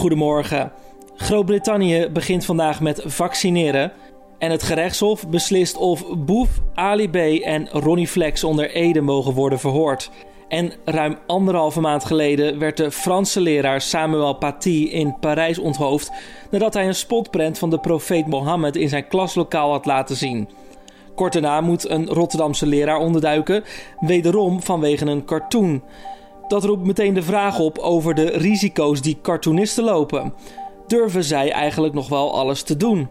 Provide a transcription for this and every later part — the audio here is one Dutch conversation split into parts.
Goedemorgen. Groot-Brittannië begint vandaag met vaccineren. En het gerechtshof beslist of Boef, Ali B en Ronnie Flex onder Ede mogen worden verhoord. En ruim anderhalve maand geleden werd de Franse leraar Samuel Paty in Parijs onthoofd nadat hij een spotprent van de profeet Mohammed in zijn klaslokaal had laten zien. Kort daarna moet een Rotterdamse leraar onderduiken, wederom vanwege een cartoon. Dat roept meteen de vraag op over de risico's die cartoonisten lopen. Durven zij eigenlijk nog wel alles te doen?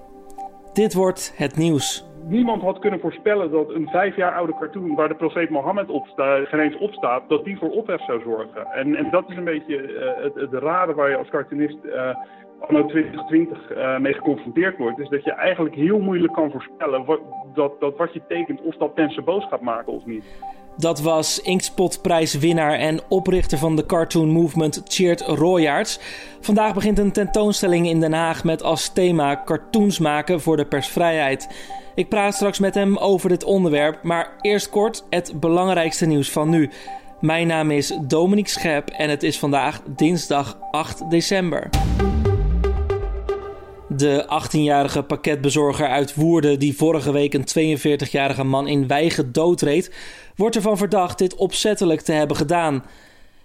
Dit wordt het nieuws. Niemand had kunnen voorspellen dat een vijf jaar oude cartoon waar de profeet Mohammed op geen eens op staat, dat die voor ophef zou zorgen. En, en dat is een beetje uh, het, het waar je als cartoonist uh, anno 2020 uh, mee geconfronteerd wordt. Is dat je eigenlijk heel moeilijk kan voorspellen wat, dat, dat wat je tekent, of dat mensen boos gaat maken of niet. Dat was Inkspot-prijswinnaar en oprichter van de Cartoon Movement Cheert Royaerts. Vandaag begint een tentoonstelling in Den Haag met als thema cartoons maken voor de persvrijheid. Ik praat straks met hem over dit onderwerp, maar eerst kort het belangrijkste nieuws van nu. Mijn naam is Dominique Schep en het is vandaag dinsdag 8 december. De 18-jarige pakketbezorger uit Woerden, die vorige week een 42-jarige man in Wijgen doodreed, wordt ervan verdacht dit opzettelijk te hebben gedaan.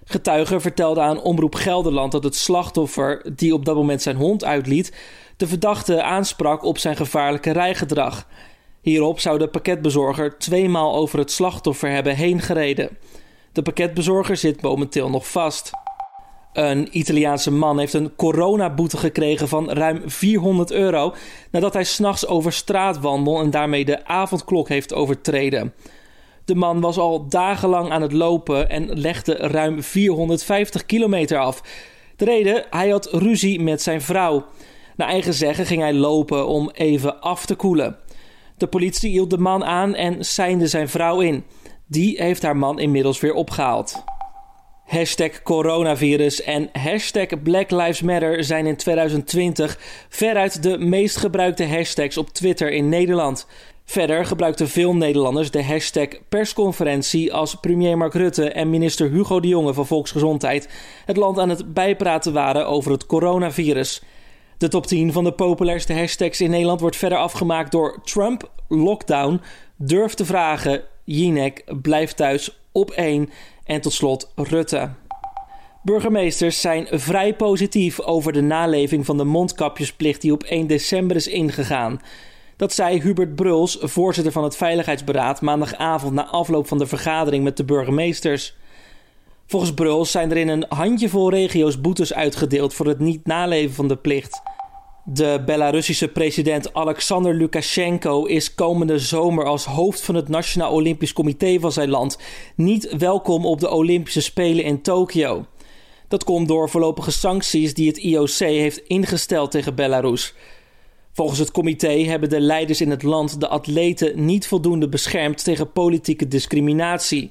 Getuigen vertelden aan Omroep Gelderland dat het slachtoffer, die op dat moment zijn hond uitliet, de verdachte aansprak op zijn gevaarlijke rijgedrag. Hierop zou de pakketbezorger tweemaal over het slachtoffer hebben heen gereden. De pakketbezorger zit momenteel nog vast. Een Italiaanse man heeft een coronaboete gekregen van ruim 400 euro nadat hij s'nachts over straat wandelde en daarmee de avondklok heeft overtreden. De man was al dagenlang aan het lopen en legde ruim 450 kilometer af. De reden, hij had ruzie met zijn vrouw. Naar eigen zeggen ging hij lopen om even af te koelen. De politie hield de man aan en seinde zijn vrouw in. Die heeft haar man inmiddels weer opgehaald. Hashtag coronavirus en hashtag Black Lives Matter zijn in 2020 veruit de meest gebruikte hashtags op Twitter in Nederland. Verder gebruikten veel Nederlanders de hashtag persconferentie als premier Mark Rutte en minister Hugo de Jonge van Volksgezondheid het land aan het bijpraten waren over het coronavirus. De top 10 van de populairste hashtags in Nederland wordt verder afgemaakt door Trump, lockdown, durf te vragen, Jinek, blijf thuis, op 1 en tot slot Rutte. Burgemeesters zijn vrij positief over de naleving van de mondkapjesplicht die op 1 december is ingegaan. Dat zei Hubert Bruls, voorzitter van het Veiligheidsberaad, maandagavond na afloop van de vergadering met de burgemeesters. Volgens Bruls zijn er in een handjevol regio's boetes uitgedeeld voor het niet naleven van de plicht. De Belarussische president Alexander Lukashenko is komende zomer als hoofd van het Nationaal Olympisch Comité van zijn land niet welkom op de Olympische Spelen in Tokio. Dat komt door voorlopige sancties die het IOC heeft ingesteld tegen Belarus. Volgens het comité hebben de leiders in het land de atleten niet voldoende beschermd tegen politieke discriminatie.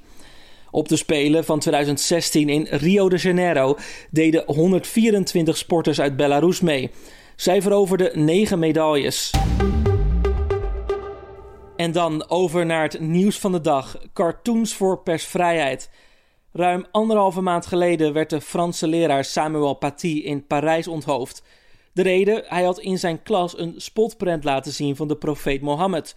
Op de Spelen van 2016 in Rio de Janeiro deden 124 sporters uit Belarus mee. Zij veroverden 9 medailles. En dan over naar het nieuws van de dag: cartoons voor persvrijheid. Ruim anderhalve maand geleden werd de Franse leraar Samuel Paty in Parijs onthoofd. De reden, hij had in zijn klas een spotprent laten zien van de profeet Mohammed.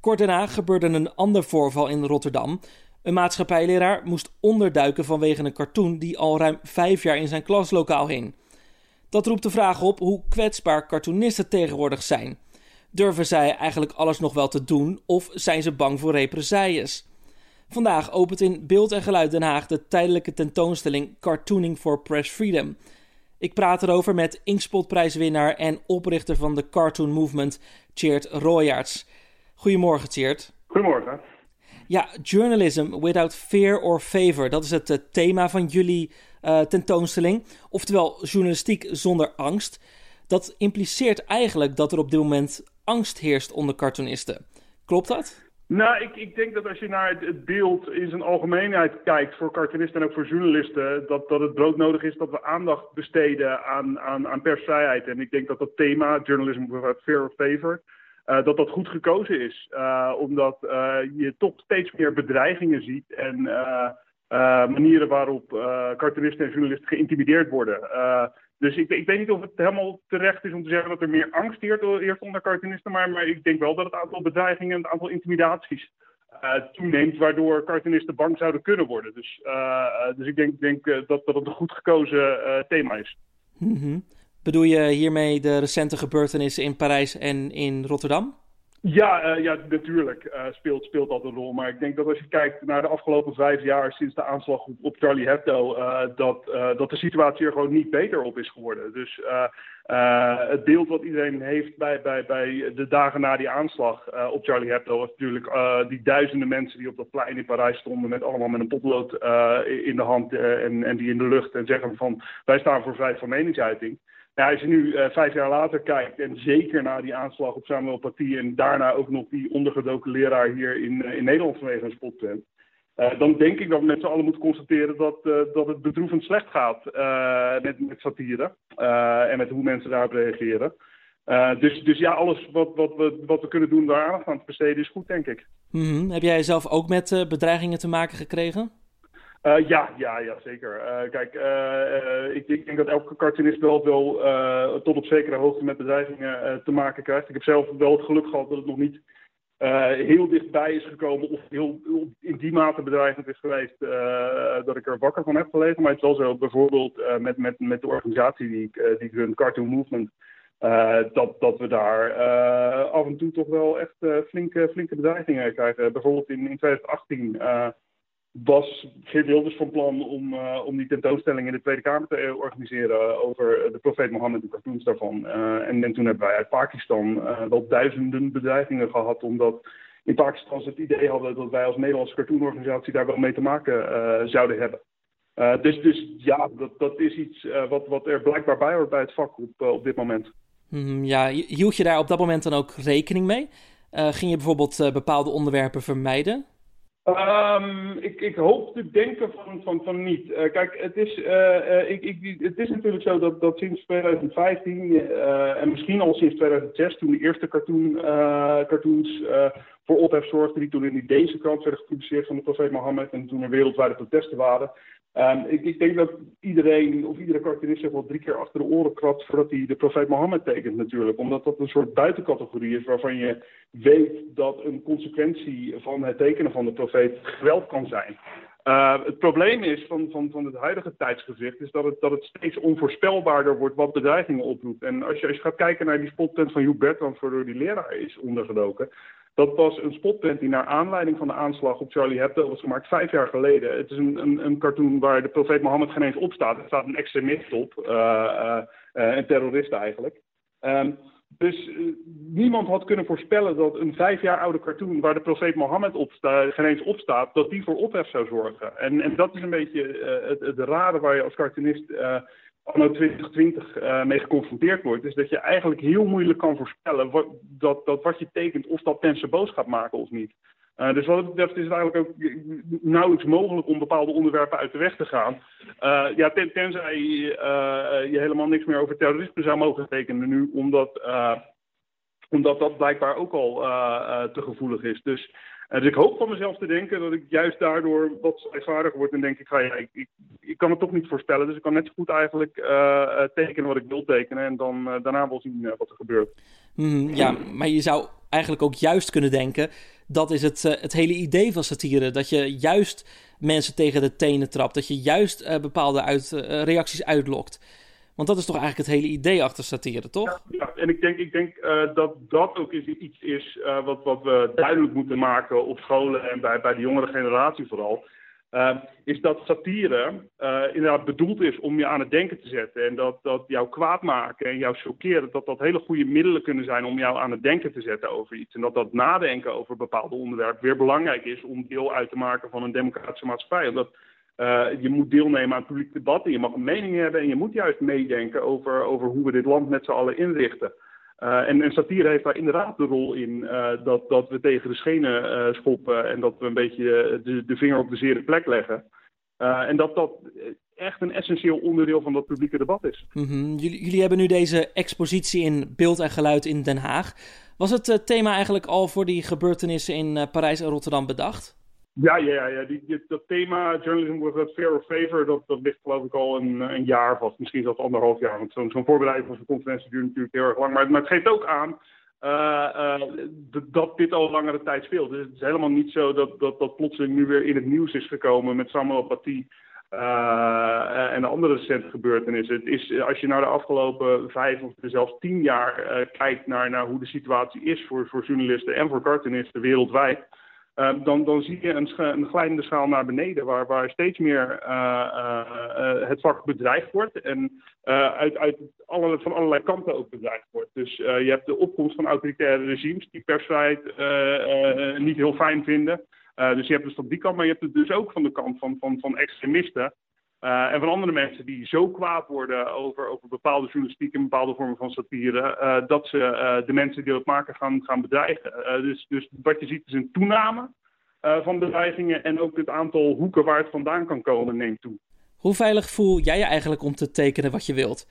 Kort daarna gebeurde een ander voorval in Rotterdam. Een maatschappijleraar moest onderduiken vanwege een cartoon die al ruim vijf jaar in zijn klaslokaal hing. Dat roept de vraag op hoe kwetsbaar cartoonisten tegenwoordig zijn. Durven zij eigenlijk alles nog wel te doen of zijn ze bang voor represailles? Vandaag opent in Beeld en Geluid Den Haag de tijdelijke tentoonstelling Cartooning for Press Freedom. Ik praat erover met Inkspot-prijswinnaar en oprichter van de Cartoon Movement, Cheert Royaerts. Goedemorgen, Cheert. Goedemorgen. Ja, journalism without fear or favor. Dat is het uh, thema van jullie uh, tentoonstelling. Oftewel, journalistiek zonder angst. Dat impliceert eigenlijk dat er op dit moment angst heerst onder cartoonisten. Klopt dat? Nou, ik, ik denk dat als je naar het, beeld in zijn algemeenheid kijkt voor cartoonisten en ook voor journalisten, dat, dat het broodnodig is dat we aandacht besteden aan, aan, aan persvrijheid. En ik denk dat dat thema, journalism without fear or favor, uh, dat dat goed gekozen is. Uh, omdat je toch steeds meer bedreigingen ziet en manieren waarop cartoonisten en journalisten geïntimideerd worden. Dus ik, ik weet niet of het helemaal terecht is om te zeggen dat er meer angst eerst onder cartoonisten, maar, ik denk wel dat het aantal bedreigingen en het aantal intimidaties toeneemt, waardoor cartoonisten bang zouden kunnen worden. Dus, dus ik denk, denk dat, dat een goed gekozen thema is. Mm Bedoel je hiermee de recente gebeurtenissen in Parijs en in Rotterdam? Ja, uh, ja natuurlijk uh, speelt, speelt dat een rol. Maar ik denk dat als je kijkt naar de afgelopen vijf jaar sinds de aanslag op, Charlie Hebdo, uh, dat, dat de situatie er gewoon niet beter op is geworden. Dus het beeld wat iedereen heeft bij, bij, bij de dagen na die aanslag op Charlie Hebdo was natuurlijk die duizenden mensen die op dat plein in Parijs stonden met allemaal met een potlood in de hand en, en die in de lucht en zeggen van wij staan voor vrijheid van meningsuiting. Ja, als je nu uh, vijf jaar later kijkt en zeker na die aanslag op Samuel Paty en daarna ook nog die ondergedoken leraar hier in, uh, in Nederland vanwege een spotprint. Uh, dan denk ik dat we met z'n allen moeten constateren dat, dat het bedroevend slecht gaat met, met satire en met hoe mensen daarop reageren. dus, dus ja, alles wat, wat, we, wat we kunnen doen daar aandacht aan te besteden is goed, denk ik. Mm. Heb jij zelf ook met bedreigingen te maken gekregen? Uh, ja, ja, ja, zeker. Uh, kijk, uh, ik, ik, denk dat elke cartoonist wel, wel tot op zekere hoogte met bedreigingen te maken krijgt. Ik heb zelf wel het geluk gehad dat het nog niet heel dichtbij is gekomen of heel, in die mate bedreigend is geweest dat ik er wakker van heb gelegen. Maar het is wel zo, bijvoorbeeld met, met, met de organisatie die ik, die run, Cartoon Movement, dat, dat we daar af en toe toch wel echt flinke, flinke bedreigingen krijgen. Bijvoorbeeld in, in 2018 was Geert Wilders van plan om, uh, om die tentoonstelling in de Tweede Kamer te uh, organiseren over de profeet Mohammed en cartoons daarvan. Uh, en, en, toen hebben wij uit Pakistan wel duizenden bedreigingen gehad, omdat in Pakistan ze het idee hadden dat wij als Nederlandse cartoonorganisatie daar wel mee te maken zouden hebben. dus, dus ja, dat, dat is iets wat, wat er blijkbaar bij hoort bij het vak op, op dit moment. Mm, ja, hield je daar op dat moment dan ook rekening mee? ging je bijvoorbeeld bepaalde onderwerpen vermijden? Um, ik, ik, hoop te denken van, van, van niet. Uh, kijk, het is, uh, ik, ik, het is natuurlijk zo dat, dat sinds 2015 en misschien al sinds 2006, toen de eerste cartoon, cartoons voor ophef zorgden, die toen in deze krant werden gepubliceerd van de profeet Mohammed en toen er wereldwijde protesten waren, Um, ik, ik, denk dat iedereen of iedere cartoonist zich wel drie keer achter de oren krabt voordat hij de profeet Mohammed tekent natuurlijk. Omdat dat een soort buitencategorie is waarvan je weet dat een consequentie van het tekenen van de profeet geweld kan zijn. Uh, het probleem is van, van, van het huidige tijdsgezicht is dat het, dat het steeds onvoorspelbaarder wordt wat bedreigingen oproept. En als je, als je gaat kijken naar die spotpunt van Hugh Bertrand, waardoor die leraar is ondergedoken, dat was een spotprint die naar aanleiding van de aanslag op Charlie Hebdo was gemaakt vijf jaar geleden. Het is een, een, een cartoon waar de profeet Mohammed geen eens op staat. Er staat een extremist op, uh, een terrorist eigenlijk. Um, dus uh, niemand had kunnen voorspellen dat een vijf jaar oude cartoon waar de profeet Mohammed op geen eens op staat, dat die voor ophef zou zorgen. En, en dat is een beetje het, het rare waar je als cartoonist anno 2020 uh, mee geconfronteerd wordt, is dat je eigenlijk heel moeilijk kan voorspellen wat, dat, dat wat je tekent, of dat mensen boos gaat maken of niet. Uh, dus wat dat betreft is het eigenlijk ook nauwelijks mogelijk om bepaalde onderwerpen uit de weg te gaan. Uh, ja, ten, tenzij je helemaal niks meer over terrorisme zou mogen tekenen nu, omdat, omdat dat blijkbaar ook al te gevoelig is. Dus dus ik hoop van mezelf te denken dat ik juist daardoor wat zwaarder word. En denk ik, ga, ja, ik, ik, ik, kan het toch niet voorspellen. Dus ik kan net zo goed eigenlijk uh, tekenen wat ik wil tekenen. En dan uh, daarna wel zien wat er gebeurt. Mm, ja, maar je zou eigenlijk ook juist kunnen denken... dat is het, het hele idee van satire. Dat je juist mensen tegen de tenen trapt. Dat je juist bepaalde uit, reacties uitlokt. Want dat is toch eigenlijk het hele idee achter satire, toch? Ja, en ik denk, ik denk uh, dat dat ook iets is uh, wat, wat we duidelijk moeten maken op scholen en bij, bij de jongere generatie vooral. Uh, is dat satire inderdaad bedoeld is om je aan het denken te zetten. En dat, dat jou kwaad maken en jou chockeren, dat dat hele goede middelen kunnen zijn om jou aan het denken te zetten over iets. En dat dat nadenken over bepaalde onderwerpen weer belangrijk is om deel uit te maken van een democratische maatschappij. Omdat uh, je moet deelnemen aan het publiek debat en je mag een mening hebben en je moet juist meedenken over, over hoe we dit land met z'n allen inrichten. Uh, en, en, satire heeft daar inderdaad de rol in uh, dat, dat we tegen de schenen schoppen en dat we een beetje de, vinger op de zere plek leggen. en dat dat echt een essentieel onderdeel van dat publieke debat is. -hmm. jullie, jullie, hebben nu deze expositie in beeld en geluid in Den Haag. Was het thema eigenlijk al voor die gebeurtenissen in Parijs en Rotterdam bedacht? Ja, ja, ja. Die, dat thema journalism with a fair or favor, dat, ligt geloof ik al een, een jaar vast. Misschien zelfs anderhalf jaar. Want zo'n zo'n voorbereiding van zo'n conferentie duurt natuurlijk heel erg lang. Maar, het geeft ook aan uh, dat dit al langere tijd speelt. Dus het is helemaal niet zo dat, dat dat plotseling nu weer in het nieuws is gekomen met Samuel Paty uh, en de andere recente gebeurtenissen. Het is, als je naar de afgelopen vijf of zelfs tien jaar kijkt naar, naar hoe de situatie is voor, voor journalisten en voor cartoonisten wereldwijd Ehm, dan, dan zie je een, een glijdende schaal naar beneden, waar, waar steeds meer uh, uh, het vak bedreigd wordt en uit, uit van allerlei kanten ook bedreigd wordt. Dus je hebt de opkomst van autoritaire regimes die persvrijheid niet heel fijn vinden. dus je hebt dus van die kant, maar je hebt het dus ook van de kant van, van, van extremisten. Uh, en van andere mensen die zo kwaad worden over, over bepaalde journalistiek en bepaalde vormen van satire, uh, dat ze uh, de mensen die dat maken gaan, gaan bedreigen. dus, dus wat je ziet is een toename van bedreigingen en ook het aantal hoeken waar het vandaan kan komen neemt toe. Hoe veilig voel jij je eigenlijk om te tekenen wat je wilt?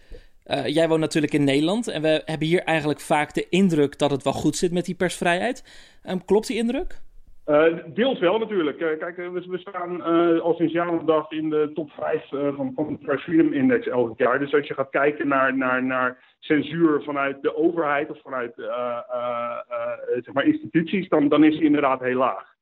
jij woont natuurlijk in Nederland en we hebben hier eigenlijk vaak de indruk dat het wel goed zit met die persvrijheid. Um, klopt die indruk? Uh, deels wel natuurlijk. Uh, kijk, we, we staan al sinds dag in de top 5 van, van de Freedom Index elk jaar. Dus als je gaat kijken naar, naar, naar censuur vanuit de overheid of vanuit zeg maar instituties, dan, dan is die inderdaad heel laag.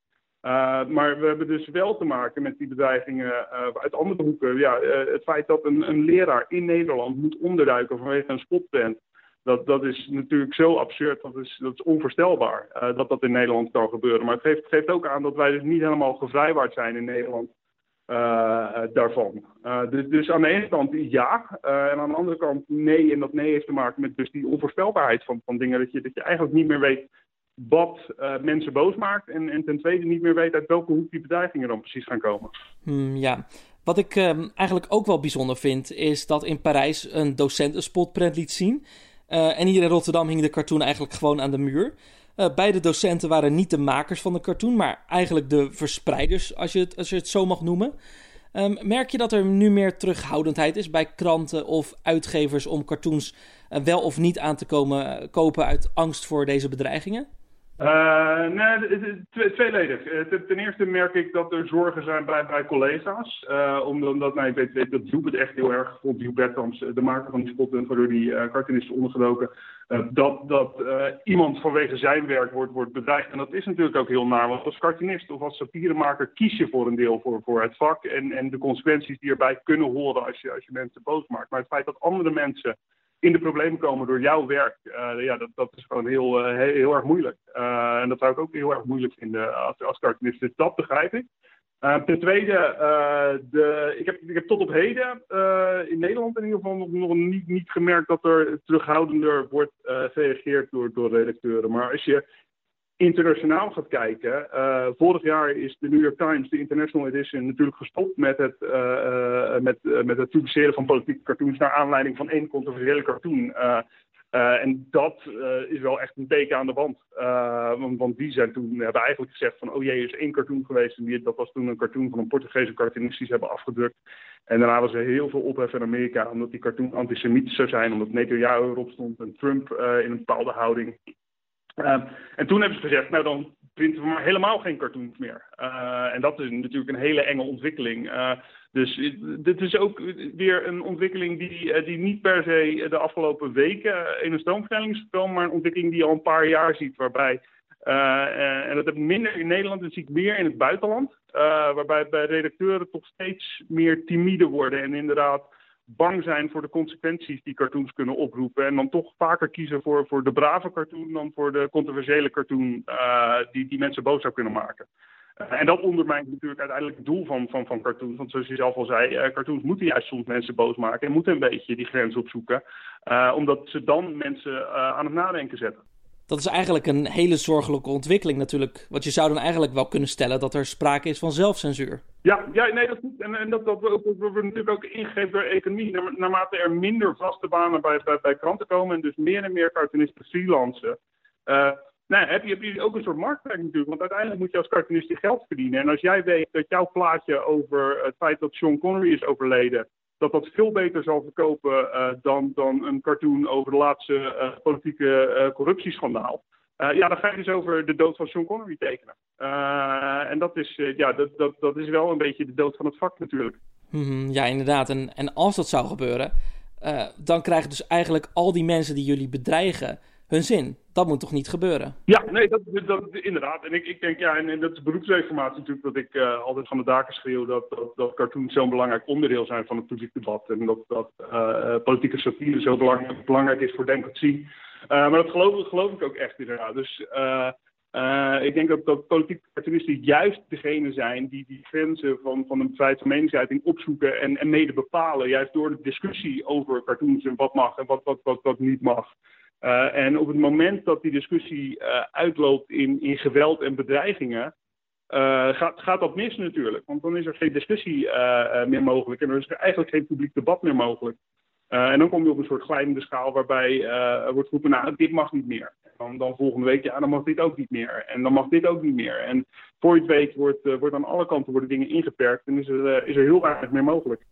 maar we hebben dus wel te maken met die bedreigingen uit andere hoeken. Ja, het feit dat een, een leraar in Nederland moet onderduiken vanwege een spotprint dat, dat is natuurlijk zo absurd, dat is, dat is onvoorstelbaar uh, dat dat in Nederland kan gebeuren. Maar het geeft, geeft ook aan dat wij dus niet helemaal gevrijwaard zijn in Nederland uh, daarvan. Dus, dus aan de ene kant ja, en aan de andere kant nee. En dat nee heeft te maken met dus die onvoorspelbaarheid van, van dingen. Dat je, dat je eigenlijk niet meer weet wat mensen boos maakt. En, en ten tweede niet meer weet uit welke hoek die bedreigingen dan precies gaan komen. Hmm, ja, wat ik ehm, eigenlijk ook wel bijzonder vind, is dat in Parijs een docent een spotprint liet zien. Uh, en hier in Rotterdam hing de cartoon eigenlijk gewoon aan de muur. Uh, beide docenten waren niet de makers van de cartoon, maar eigenlijk de verspreiders, als je het, als je het zo mag noemen. Um, merk je dat er nu meer terughoudendheid is bij kranten of uitgevers om cartoons uh, wel of niet aan te komen kopen uit angst voor deze bedreigingen? Uh, nee, tweeledig. Uh, ten eerste merk ik dat er zorgen zijn bij, bij collega's. Uh, omdat, nou, weet, weet dat Joep het echt heel erg vond, Joep Bertams, de maker van die spot, waardoor die uh, cartoonist is ondergedoken, dat, dat iemand vanwege zijn werk wordt, wordt bedreigd. En dat is natuurlijk ook heel naar, want als cartoonist of als satiremaker kies je voor een deel voor, voor het vak en, en de consequenties die erbij kunnen horen als je, als je mensen boos maakt. Maar het feit dat andere mensen in de problemen komen door jouw werk, uh, ja, dat, dat is gewoon heel, uh, heel, erg moeilijk. Uh, en dat zou ik ook heel erg moeilijk vinden als, als cartoonist. Dus dat begrijp ik. ten tweede, de, ik, heb, ik heb tot op heden in Nederland in ieder geval nog, nog niet, niet gemerkt dat er terughoudender wordt gereageerd door, door redacteuren. Maar als je internationaal gaat kijken, uh, vorig jaar is de New York Times, de International Edition, natuurlijk gestopt met het, uh, met, met het publiceren van politieke cartoons naar aanleiding van één controversiële cartoon. en dat is wel echt een teken aan de wand. Want, want, die zijn toen, hebben eigenlijk gezegd van, oh jee, er is één cartoon geweest. En die, dat was toen een cartoon van een Portugese cartoonist die ze hebben afgedrukt. En daarna was er heel veel ophef in Amerika, omdat die cartoon antisemitisch zou zijn, omdat Netanyahu erop stond en Trump in een bepaalde houding. Uh, en toen hebben ze gezegd, nou dan printen we maar helemaal geen cartoons meer. Uh, en dat is natuurlijk een hele enge ontwikkeling. Uh, dus dit is ook weer een ontwikkeling die, die niet per se de afgelopen weken in een stroomversnelling is gekomen, maar een ontwikkeling die je al een paar jaar ziet, waarbij, en dat heb ik minder in Nederland, dat zie ik meer in het buitenland, waarbij bij redacteuren toch steeds meer timide worden en inderdaad bang zijn voor de consequenties die cartoons kunnen oproepen. En dan toch vaker kiezen voor, voor de brave cartoon dan voor de controversiële cartoon uh, die, die mensen boos zou kunnen maken. Uh, en dat ondermijnt natuurlijk uiteindelijk het doel van, van, van cartoons. Want zoals je zelf al zei, uh, cartoons moeten juist soms mensen boos maken en moeten een beetje die grens opzoeken. omdat ze dan mensen aan het nadenken zetten dat is eigenlijk een hele zorgelijke ontwikkeling natuurlijk. Want je zou dan eigenlijk wel kunnen stellen dat er sprake is van zelfcensuur. Ja, ja nee, dat is. En, en dat, dat, dat, wordt natuurlijk ook ingegeven door economie. Naarmate er minder vaste banen bij, bij, bij kranten komen en dus meer en meer cartoonisten freelancen. Uh, nou, heb je, heb je ook een soort marktwerking natuurlijk. Want uiteindelijk moet je als cartoonist je geld verdienen. En als jij weet dat jouw plaatje over het feit dat Sean Connery is overleden dat dat veel beter zal verkopen uh, dan, dan een cartoon over de laatste uh, politieke uh, corruptieschandaal. ja, dan ga je dus over de dood van Sean Connery tekenen. en dat is, ja, dat, dat, dat is wel een beetje de dood van het vak natuurlijk. Mhm, ja, inderdaad. En, en als dat zou gebeuren, dan krijgen dus eigenlijk al die mensen die jullie bedreigen hun zin. Dat moet toch niet gebeuren? Ja, nee, dat, dat, inderdaad. En ik, ik denk, ja, en, en dat is beroepsreformatie natuurlijk, dat ik uh, altijd van de daken schreeuw dat, dat, dat cartoons zo'n belangrijk onderdeel zijn van het publiek debat. En dat, dat uh, politieke satire zo belangrijk, belangrijk is voor democratie. Maar dat geloof, ik ook echt inderdaad. Dus ik denk dat, dat politieke cartoonisten juist degene zijn die die grenzen van, van de vrijheid van meningsuiting opzoeken en, en mede bepalen. Juist door de discussie over cartoons en wat mag en wat, wat, wat, wat niet mag. Uh, en op het moment dat die discussie uh, uitloopt in, in geweld en bedreigingen, uh, gaat, gaat dat mis natuurlijk. Want dan is er geen discussie meer mogelijk en er is er eigenlijk geen publiek debat meer mogelijk. en dan kom je op een soort glijdende schaal waarbij wordt geroepen, nou, dit mag niet meer. Dan, dan volgende week, ja, dan mag dit ook niet meer. En dan mag dit ook niet meer. En voor je het weet wordt, wordt aan alle kanten worden dingen ingeperkt en is er, is er heel weinig meer mogelijk.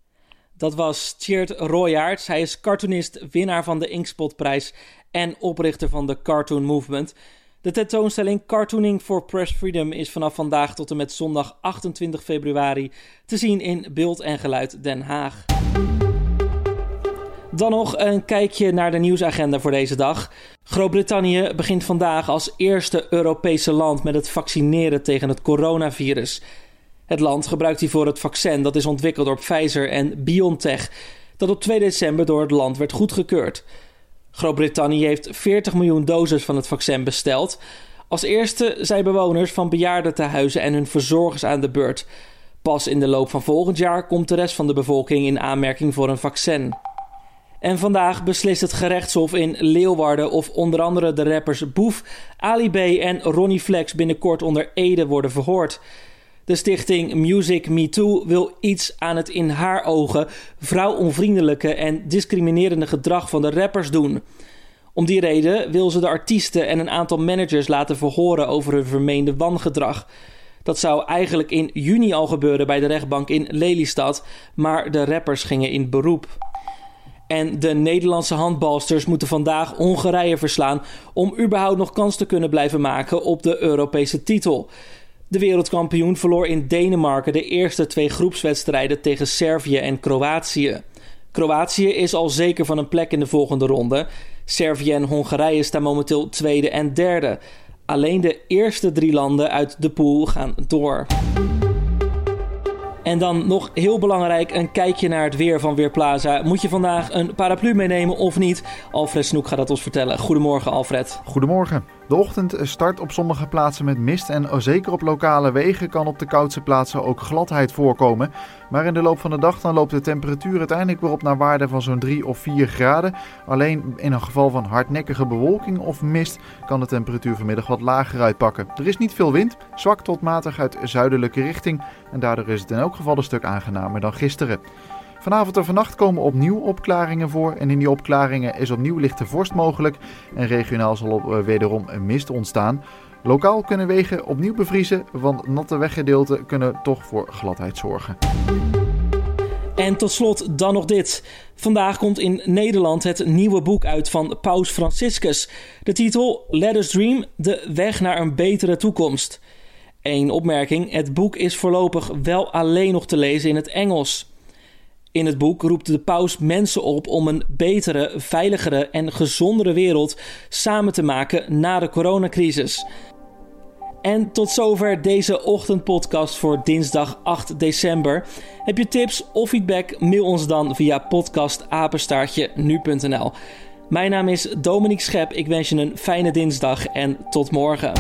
Dat was Tjeerd Royaerts. Hij is cartoonist, winnaar van de Inkspotprijs en oprichter van de Cartoon Movement. De tentoonstelling Cartooning for Press Freedom is vanaf vandaag tot en met zondag 28 februari te zien in Beeld en Geluid Den Haag. Dan nog een kijkje naar de nieuwsagenda voor deze dag. Groot-Brittannië begint vandaag als eerste Europese land met het vaccineren tegen het coronavirus. Het land gebruikt hiervoor het vaccin dat is ontwikkeld door Pfizer en BioNTech, dat op 2 december door het land werd goedgekeurd. Groot-Brittannië heeft 40 miljoen doses van het vaccin besteld. Als eerste zijn bewoners van bejaardentehuizen en hun verzorgers aan de beurt. Pas in de loop van volgend jaar komt de rest van de bevolking in aanmerking voor een vaccin. En vandaag beslist het gerechtshof in Leeuwarden of onder andere de rappers Boef, Ali B en Ronnie Flex binnenkort onder Ede worden verhoord. De stichting Music Me Too wil iets aan het in haar ogen vrouwonvriendelijke en discriminerende gedrag van de rappers doen. Om die reden wil ze de artiesten en een aantal managers laten verhoren over hun vermeende wangedrag. Dat zou eigenlijk in juni al gebeuren bij de rechtbank in Lelystad, maar de rappers gingen in beroep. En de Nederlandse handbalsters moeten vandaag Hongarije verslaan om überhaupt nog kans te kunnen blijven maken op de Europese titel. De wereldkampioen verloor in Denemarken de eerste twee groepswedstrijden tegen Servië en Kroatië. Kroatië is al zeker van een plek in de volgende ronde. Servië en Hongarije staan momenteel tweede en derde. Alleen de eerste drie landen uit de pool gaan door. En dan nog heel belangrijk, een kijkje naar het weer van Weerplaza. Moet je vandaag een paraplu meenemen of niet? Alfred Snoek gaat dat ons vertellen. Goedemorgen Alfred. Goedemorgen. De ochtend start op sommige plaatsen met mist en zeker op lokale wegen kan op de koudste plaatsen ook gladheid voorkomen. Maar in de loop van de dag dan loopt de temperatuur uiteindelijk weer op naar waarde van zo'n 3 of 4 graden. Alleen in een geval van hardnekkige bewolking of mist kan de temperatuur vanmiddag wat lager uitpakken. Er is niet veel wind, zwak tot matig uit zuidelijke richting en daardoor is het in elk geval een stuk aangenamer dan gisteren. Vanavond en vannacht komen opnieuw opklaringen voor en in die opklaringen is opnieuw lichte vorst mogelijk en regionaal zal op, uh, wederom een mist ontstaan. Lokaal kunnen wegen opnieuw bevriezen, want natte weggedeelten kunnen toch voor gladheid zorgen. En tot slot dan nog dit. Vandaag komt in Nederland het nieuwe boek uit van Paus Franciscus. De titel Let Us Dream: De weg naar een betere toekomst. Eén opmerking: het boek is voorlopig wel alleen nog te lezen in het Engels. In het boek roept de paus mensen op om een betere, veiligere en gezondere wereld samen te maken na de coronacrisis. En tot zover deze ochtendpodcast voor dinsdag 8 december. Heb je tips of feedback? Mail ons dan via podcastapenstaartje nu.nl. Mijn naam is Dominique Schep. Ik wens je een fijne dinsdag en tot morgen.